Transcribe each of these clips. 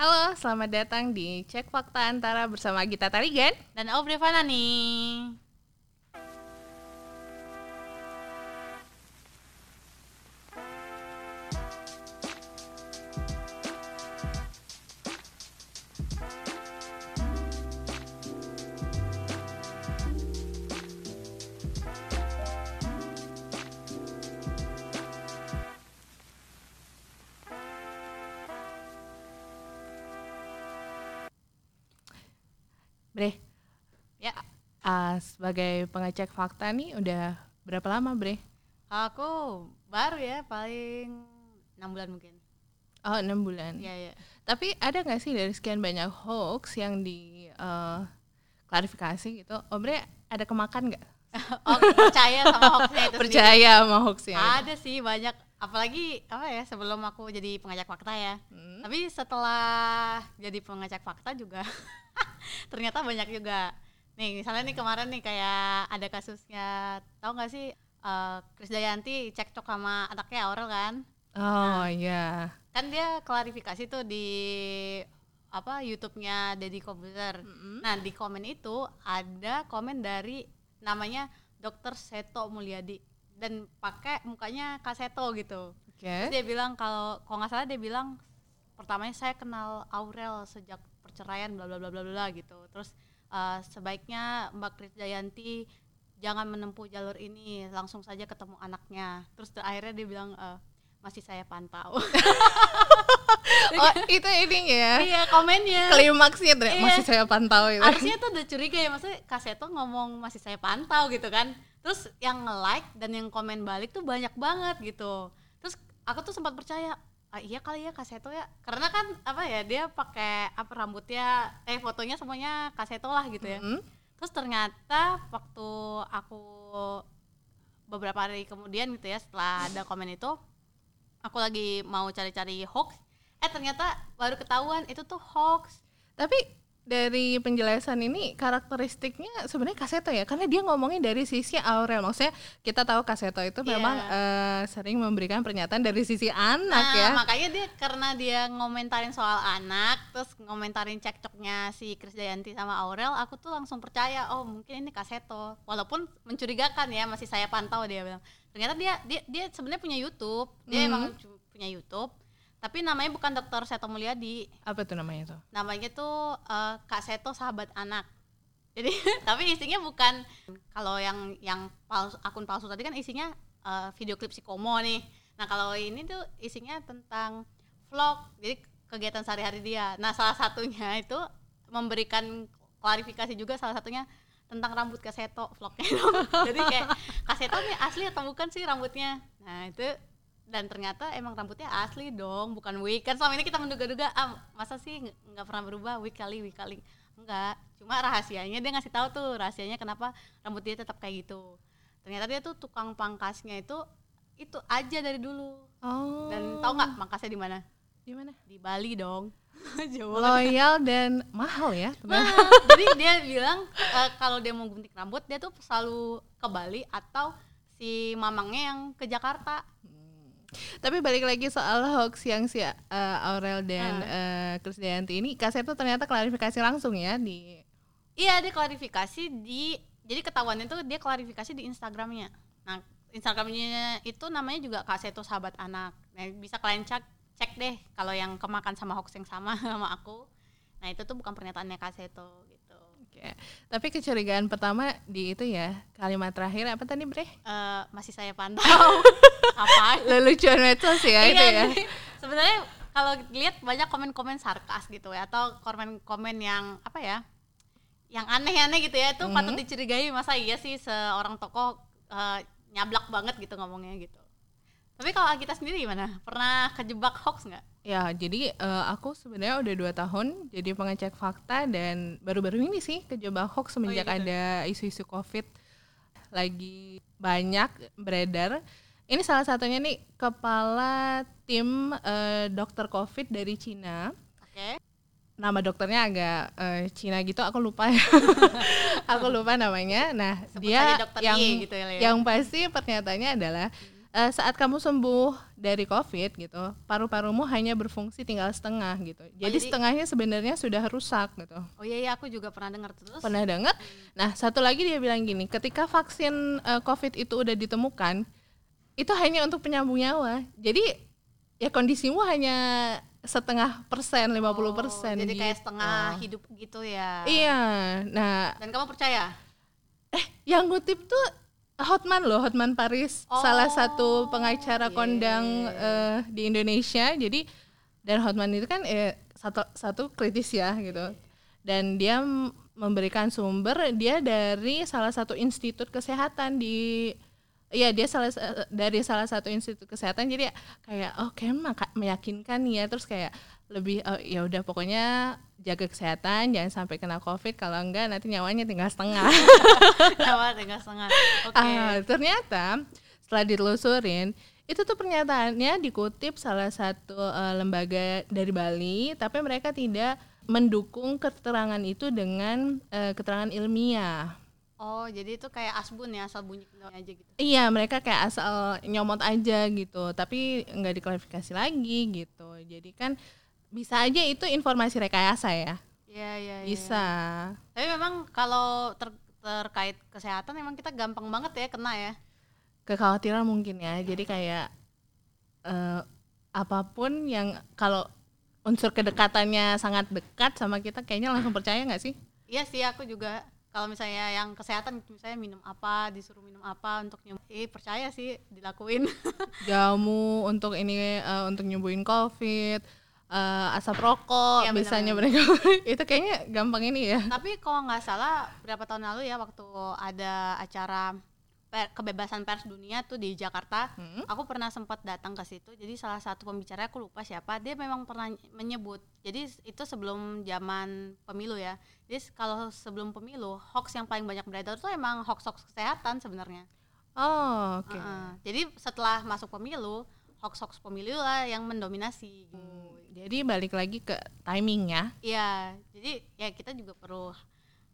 Halo, selamat datang di Cek Fakta Antara bersama Gita Tarigan. Dan Aubrey Fanani. Bre, Ya, ah, sebagai pengecek fakta nih udah berapa lama Bre? aku baru ya paling enam bulan mungkin. Oh, enam bulan. Iya, iya. Tapi ada nggak sih dari sekian banyak hoax yang di eh, klarifikasi gitu? Oh, Bre, ada kemakan nggak? Oh, percaya sama hoaxnya itu sendiri. Percaya sama hoaxnya? Ada sih banyak apalagi apa ya sebelum aku jadi pengajak fakta ya. Hmm. Tapi setelah jadi pengajak fakta juga ternyata banyak juga. Nih, misalnya nih kemarin nih kayak ada kasusnya tahu nggak sih eh, Chris Dayanti cekcok sama anaknya Aurel kan? Oh iya. kan dia klarifikasi tuh di apa YouTube-nya Deddy Kobuzer. Nah di komen itu ada komen dari namanya Dr. Seto Mulyadi dan pakai mukanya Kak Seto gitu. Oke. Terus dia bilang kalau kalau nggak salah dia bilang pertamanya saya kenal Aurel sejak perceraian bla bla bla bla bla gitu. Terus eh, sebaiknya Mbak Krisdayanti jangan menempuh jalur ini, langsung saja ketemu anaknya. Terus akhirnya dia bilang eh, masih saya pantau. Oh, itu ini ya. iya komennya. Klimaksnya Iya. masih saya pantau itu. Harusnya tuh udah curiga ya maksudnya Kaseto ngomong masih saya pantau gitu kan. Terus yang nge-like dan yang komen balik tuh banyak banget gitu. Terus aku tuh sempat percaya ah, iya kali ya Kaseto ya karena kan apa ya dia pakai apa rambutnya eh fotonya semuanya Kaseto lah gitu ya Mm. terus ternyata waktu aku beberapa hari kemudian gitu ya setelah ada komen itu aku lagi mau cari-cari hoax eh ternyata baru ketahuan itu tuh hoax Tapi dari penjelasan ini karakteristiknya sebenarnya Kaseto ya, karena dia ngomongnya dari sisi Aurel. Maksudnya kita tahu Kaseto itu Iya. memang eh, sering memberikan pernyataan dari sisi anak nah ya. makanya dia karena dia ngomentarin soal anak terus ngomentarin cekcoknya si Krisdayanti sama Aurel aku tuh langsung percaya oh mungkin ini Kaseto walaupun mencurigakan ya masih saya pantau dia bilang ternyata dia dia dia sebenarnya punya YouTube dia Mhm. emang punya YouTube tapi namanya bukan Dr. Seto Mulyadi. Apa tuh namanya tuh? namanya tuh eh, Kak Seto sahabat anak. Jadi tapi isinya bukan kalau yang yang palsu, akun palsu tadi kan isinya eh, video klip si Komo nih. Nah kalau ini tuh isinya tentang vlog jadi kegiatan sehari-hari dia. Nah salah satunya itu memberikan klarifikasi juga salah satunya tentang rambut Kak Seto vlognya. Jadi kayak Kak Seto nih asli atau bukan sih rambutnya? Nah itu dan ternyata emang rambutnya asli dong bukan wig. Kan selama ini kita menduga-duga ah masa sih nggak pernah berubah? Wig kali wig kali. Enggak. Cuma rahasianya dia ngasih tahu tuh rahasianya kenapa rambut dia tetap kayak gitu. Ternyata dia tuh tukang pangkasnya itu itu aja dari dulu. Oh. dan tahu nggak pangkasnya di mana? Di mana? di Bali dong. Jauh. Loyal dan mahal ya. teman. Jadi dia bilang eh, kalau dia mau gunting rambut dia tuh selalu ke Bali atau si mamangnya yang ke Jakarta Tapi balik lagi soal hoax yang si eh, Aurel dan eh, Krisdayanti ini, Kaseto ternyata klarifikasi langsung ya di Iya, dia klarifikasi di jadi ketahuannya tuh dia klarifikasi di Instagramnya. Nah, Instagramnya itu namanya juga Kak Seto Sahabat Anak. Nah, bisa kalian cek cek deh kalau yang kemakan sama hoax yang sama sama aku. Nah, itu tuh bukan pernyataannya Kak Seto. Oke. Tapi kecurigaan pertama di itu ya, kalimat terakhir apa tadi, Bre? Eh, masih saya pantau. Apa? Lelucon medsos ya itu ya. jadi Sebenarnya kalau lihat banyak komen-komen sarkas gitu ya atau komen-komen yang apa ya? Yang aneh-aneh gitu ya, itu patut dicurigai masa iya sih seorang tokoh eh, nyablak banget gitu ngomongnya gitu. Tapi kalau kita sendiri gimana? Pernah kejebak hoax nggak? Ya, jadi eh, aku sebenarnya udah dua tahun jadi pengecek fakta dan baru-baru ini sih kejebak hoax semenjak gitu. ada isu-isu COVID lagi banyak beredar. Ini salah satunya nih kepala tim eh, dokter COVID dari Cina. Oke. Nama dokternya agak eh, Cina gitu, aku lupa ya. aku lupa namanya. Nah, Sebut dia yang gitu ya, Lea. yang pasti pernyataannya adalah eh, saat kamu sembuh dari COVID gitu, paru-parumu hanya berfungsi tinggal setengah gitu. Jadi, jadi- setengahnya sebenarnya sudah rusak gitu. Oh iya iya aku juga pernah dengar terus. Pernah dengar? Nah, satu lagi dia bilang gini, ketika vaksin eh, COVID itu udah ditemukan, itu hanya untuk penyambung nyawa. Jadi ya kondisimu hanya setengah persen, 50 persen. Oh, jadi kayak setengah hidup gitu ya. Iya. Nah, Dan kamu percaya? yang ngutip tuh Hotman loh, Hotman Paris, Oh, salah satu pengacara iya, kondang eh, di Indonesia. Jadi dan Hotman itu kan eh, satu satu kritis ya gitu. Dan dia memberikan sumber dia dari salah satu institut kesehatan di Iya dia salah sa- dari salah satu institut kesehatan jadi ya kayak oh kayak meyakinkan ya terus kayak lebih oh, ya udah pokoknya jaga kesehatan jangan sampai kena covid kalau enggak nanti nyawanya tinggal setengah Nyawa tinggal setengah. Oke. Ah, ternyata setelah ditelusurin itu tuh pernyataannya dikutip salah satu eh, lembaga dari Bali, tapi mereka tidak mendukung keterangan itu dengan eh, keterangan ilmiah. Oh, jadi itu kayak asbun ya, asal bunyi aja gitu. Iya, mereka kayak asal nyomot aja gitu, tapi nggak diklarifikasi lagi gitu. Jadi kan bisa aja itu informasi rekayasa ya, Iya, iya, iya. bisa. Tapi memang kalau ter- terkait kesehatan memang kita gampang banget ya kena ya. kekhawatiran mungkin ya jadi kayak eh, apa pun yang kalau unsur kedekatannya sangat dekat sama kita kayaknya langsung percaya nggak sih Iya sih aku juga kalau misalnya yang kesehatan misalnya minum apa, disuruh minum apa untuk nyembuh, eh, percaya sih dilakuin. jamu untuk ini eh, untuk nyembuhin covid eh, asap rokok Iya, biasanya mereka itu kayaknya gampang ini ya Tapi kalau nggak salah berapa tahun lalu ya waktu ada acara per- kebebasan pers dunia tuh di Jakarta, Hmm. aku pernah sempat datang ke situ. Jadi salah satu pembicara aku lupa siapa, dia memang pernah menyebut. Jadi itu sebelum zaman pemilu ya. Jadi kalau sebelum pemilu, hoax yang paling banyak beredar itu emang hoax-hoax kesehatan sebenarnya. oh oke Heeh. Jadi setelah masuk pemilu, hoax-hoax pemilu lah yang mendominasi. gitu. Hmm, jadi balik lagi ke timingnya Iya, jadi ya kita juga perlu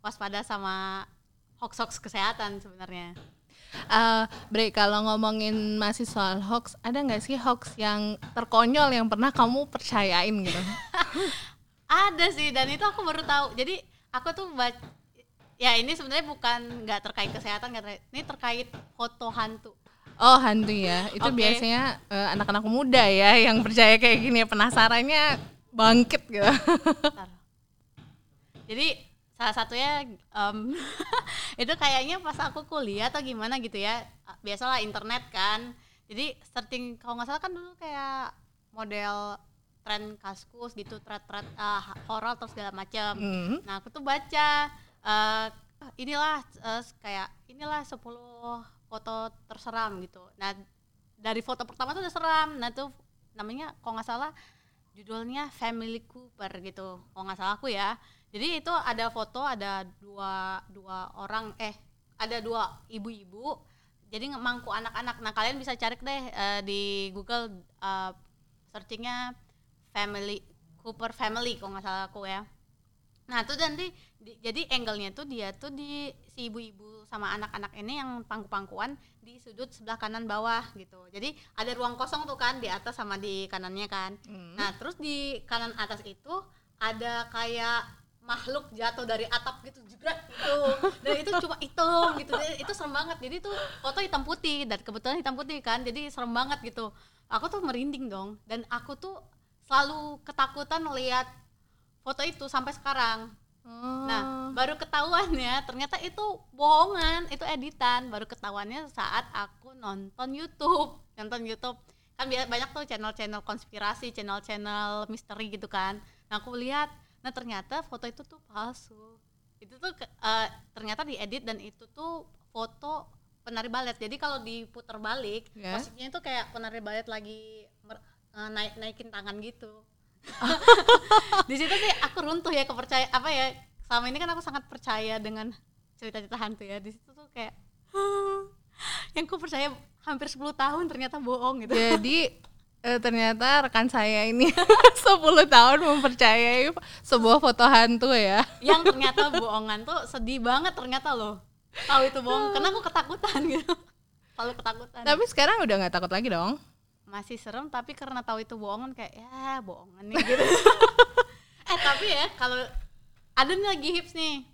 waspada sama hoax-hoax kesehatan sebenarnya. Eh, Bre, kalau ngomongin masih soal hoax, ada nggak sih hoax yang terkonyol yang pernah kamu percayain gitu? Ada sih dan itu aku baru tahu. Jadi aku tuh baca ya ini sebenarnya bukan nggak terkait kesehatan nggak terkait, ini terkait foto hantu. Oh hantu ya, itu Oke. biasanya eh, anak-anak muda ya yang percaya kayak gini penasarannya bangkit gitu. Bentar. Jadi salah satunya em, itu kayaknya pas aku kuliah atau gimana gitu ya. Biasalah internet kan. Jadi searching kalau nggak salah kan dulu kayak model tren kaskus gitu, thread-thread ah, horor atau segala macam. Hmm. Nah, aku tuh baca eh, inilah eh, kayak inilah 10 foto terseram gitu. Nah, dari foto pertama tuh udah seram. Nah, tuh namanya kalau nggak salah judulnya Family Cooper gitu. Kalau nggak salah aku ya. Jadi itu ada foto ada dua dua orang eh ada dua ibu-ibu jadi ngemangku anak-anak. Nah, kalian bisa cari deh eh, di Google eh, searchingnya family Cooper family kalau nggak salah aku ya. Nah tuh nanti di- jadi angle-nya tuh dia tuh di si ibu-ibu sama anak-anak ini yang pangku-pangkuan di sudut sebelah kanan bawah gitu. Jadi ada ruang kosong tuh kan di atas sama di kanannya kan. Nah terus di kanan atas itu ada kayak makhluk jatuh dari atap gitu juga gitu. Dan itu cuma hitam gitu. Jadi itu serem banget. Jadi tuh foto hitam putih dan kebetulan hitam putih kan. Jadi serem banget gitu. Aku tuh merinding dong. Dan aku tuh selalu ketakutan lihat foto itu sampai sekarang. Oh. Nah, baru ketahuannya ternyata itu bohongan, itu editan. Baru ketahuannya saat aku nonton YouTube, nonton YouTube. Kan banyak tuh channel-channel konspirasi, channel-channel misteri gitu kan. Nah, aku lihat, nah ternyata foto itu tuh palsu. Itu tuh eh, ternyata diedit dan itu tuh foto penari balet. Jadi kalau diputar balik, Ya. posisinya itu kayak penari balet lagi mer- eh, naik naikin tangan gitu di situ sih aku runtuh ya kepercaya apa ya selama ini kan aku sangat percaya dengan cerita-cerita hantu ya. Di situ tuh kayak yang aku percaya hampir 10 tahun ternyata bohong gitu. Jadi eh, ternyata rekan saya ini 10 tahun mempercayai sebuah foto hantu ya. yang ternyata bohongan tuh sedih banget ternyata loh. Tahu itu bohong karena aku ketakutan gitu. Selalu ketakutan. Tapi sekarang udah nggak takut lagi dong. Masih serem tapi karena tahu itu bohongan kayak ya bohongan nih gitu. Eh tapi ya kalau ada nih lagi hips nih.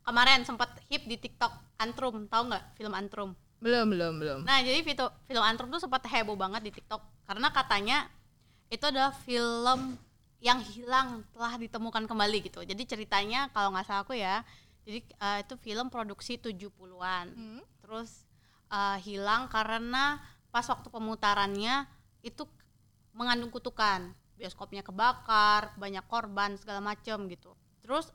Kemarin sempat hip di TikTok Antrum tahu nggak film Antrum? Belum, belum, belum. nah jadi video film Antrum tuh sempat heboh banget di TikTok karena katanya itu adalah film yang hilang telah ditemukan kembali gitu. Jadi ceritanya kalau nggak salah aku ya jadi eh, itu film produksi 70-an Hmm. terus eh, hilang karena pas waktu pemutarannya itu mengandung kutukan. Bioskopnya kebakar banyak korban segala macem gitu. Terus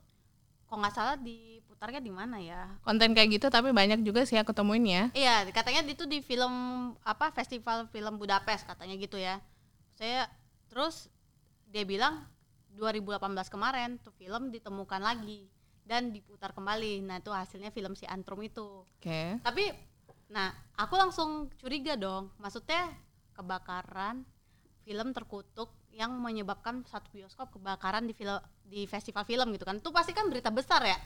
kok nggak salah diputarnya di mana ya? Konten kayak gitu tapi banyak juga sih aku temuin ya. iya katanya itu di film apa festival film Budapest katanya gitu ya. Saya terus dia bilang 2018 kemarin tuh film ditemukan lagi dan diputar kembali. Nah itu hasilnya film si Antrum itu. Oke. tapi nah aku langsung curiga dong. Maksudnya kebakaran film terkutuk yang menyebabkan satu bioskop kebakaran di film di festival film gitu kan itu pasti kan berita besar ya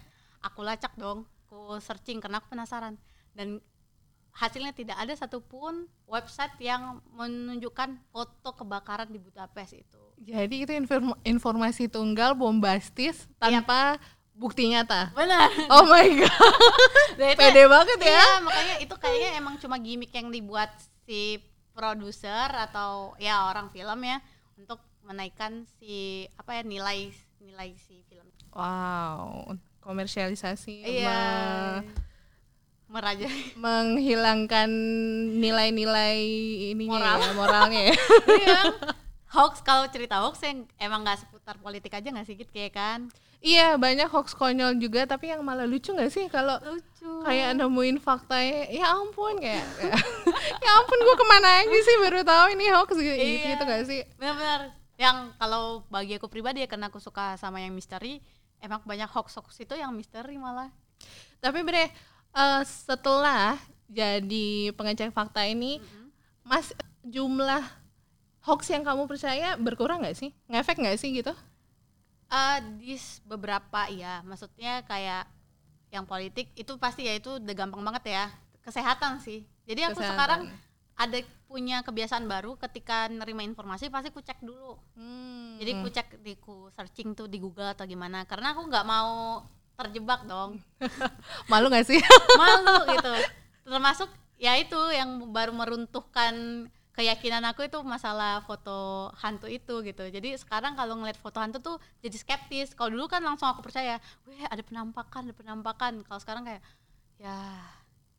aku lacak dong aku searching karena aku penasaran dan hasilnya tidak ada satupun website yang menunjukkan foto kebakaran di Budapest itu Jadi itu inform- informasi tunggal bombastis tanpa bukti nyata. benar Oh my god. Nah, itu- Pede banget ya. Iya, makanya itu kayaknya emang cuma gimmick yang dibuat si produser atau ya orang film ya untuk menaikkan si apa ya nilai nilai si film. Wow, komersialisasi Iya. me- Meraja. menghilangkan nilai-nilai ini Moral. ya, moralnya ya. Iya. Hoax kalau cerita hoax yang emang nggak seputar politik aja nggak sih kayak kan? iya, banyak hoax konyol juga tapi yang malah lucu nggak sih kalau Lucu. kayak nemuin faktanya ya ampun kayak ya ampun gua ke mana aja sih baru tahu ini hoax gitu, Iya. gitu gak sih Benar-benar. Yang kalau bagi aku pribadi ya karena aku suka sama yang misteri, emang banyak hoax-hoax itu yang misteri malah. tapi bre eh, setelah jadi pengecek fakta ini mas jumlah hoax yang kamu percaya berkurang nggak sih ngefek nggak sih gitu Eh di beberapa ya, maksudnya kayak yang politik itu pasti ya itu udah gampang banget ya. Kesehatan sih. Jadi aku Kesehatan. sekarang ada punya kebiasaan baru ketika nerima informasi pasti ku cek dulu. Hmm. Jadi ku cek di ku searching tuh di Google atau gimana karena aku nggak mau terjebak dong. malu nggak sih Malu gitu. Termasuk ya itu yang baru meruntuhkan keyakinan aku itu masalah foto hantu itu gitu. Jadi sekarang kalau ngeliat foto hantu tuh jadi skeptis. Kalau dulu kan langsung aku percaya, weh ada penampakan, ada penampakan. Kalau sekarang kayak ya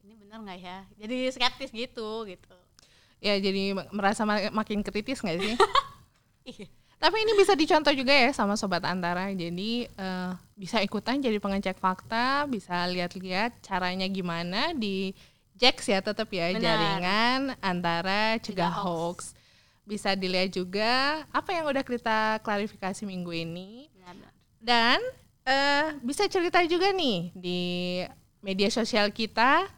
ini benar nggak ya? Jadi skeptis gitu gitu. ya jadi merasa ma- makin kritis nggak sih Iya. Tapi ini bisa dicontoh juga ya sama sobat antara. Jadi eh, bisa ikutan jadi pengecek fakta, bisa lihat-lihat caranya gimana di Jax ya tetap ya Benar. jaringan antara cegah hoax. hoax. Bisa dilihat juga apa yang udah kita klarifikasi minggu ini dan eh, bisa cerita juga nih di media sosial kita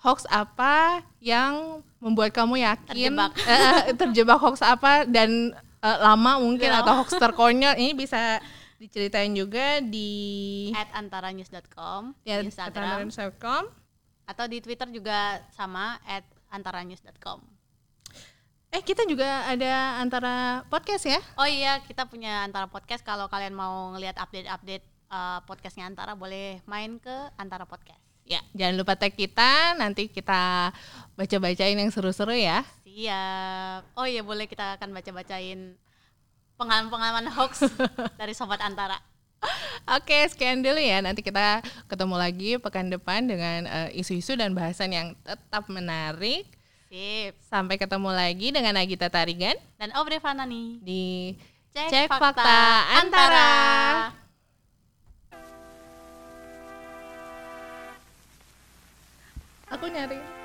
hoax apa yang membuat kamu yakin Terjebak. eh, terjebak hoax apa dan eh, lama mungkin atau hoax terkonyol ini bisa diceritain juga di At antaranews.com ya, di Instagram Instagram. Atau di Twitter juga sama at antaranews.com. Eh kita juga ada antara podcast ya. Oh iya, kita punya Antara Podcast. Kalau kalian mau ngelihat update-update uh, podcastnya Antara, boleh main ke Antara Podcast. Ya, jangan lupa tag kita, nanti kita baca-bacain yang seru-seru ya. Siap. Oh iya, boleh kita akan baca-bacain pengalaman-pengalaman hoax dari Sobat Antara. Oke, sekian dulu ya. Nanti kita ketemu lagi pekan depan dengan eh, isu-isu dan bahasan yang tetap menarik. Sip. Sampai ketemu lagi dengan Agita Tarigan Dan Aubrey Fanani. di Cek, Cek fakta, Fakta Antara. Aku nyari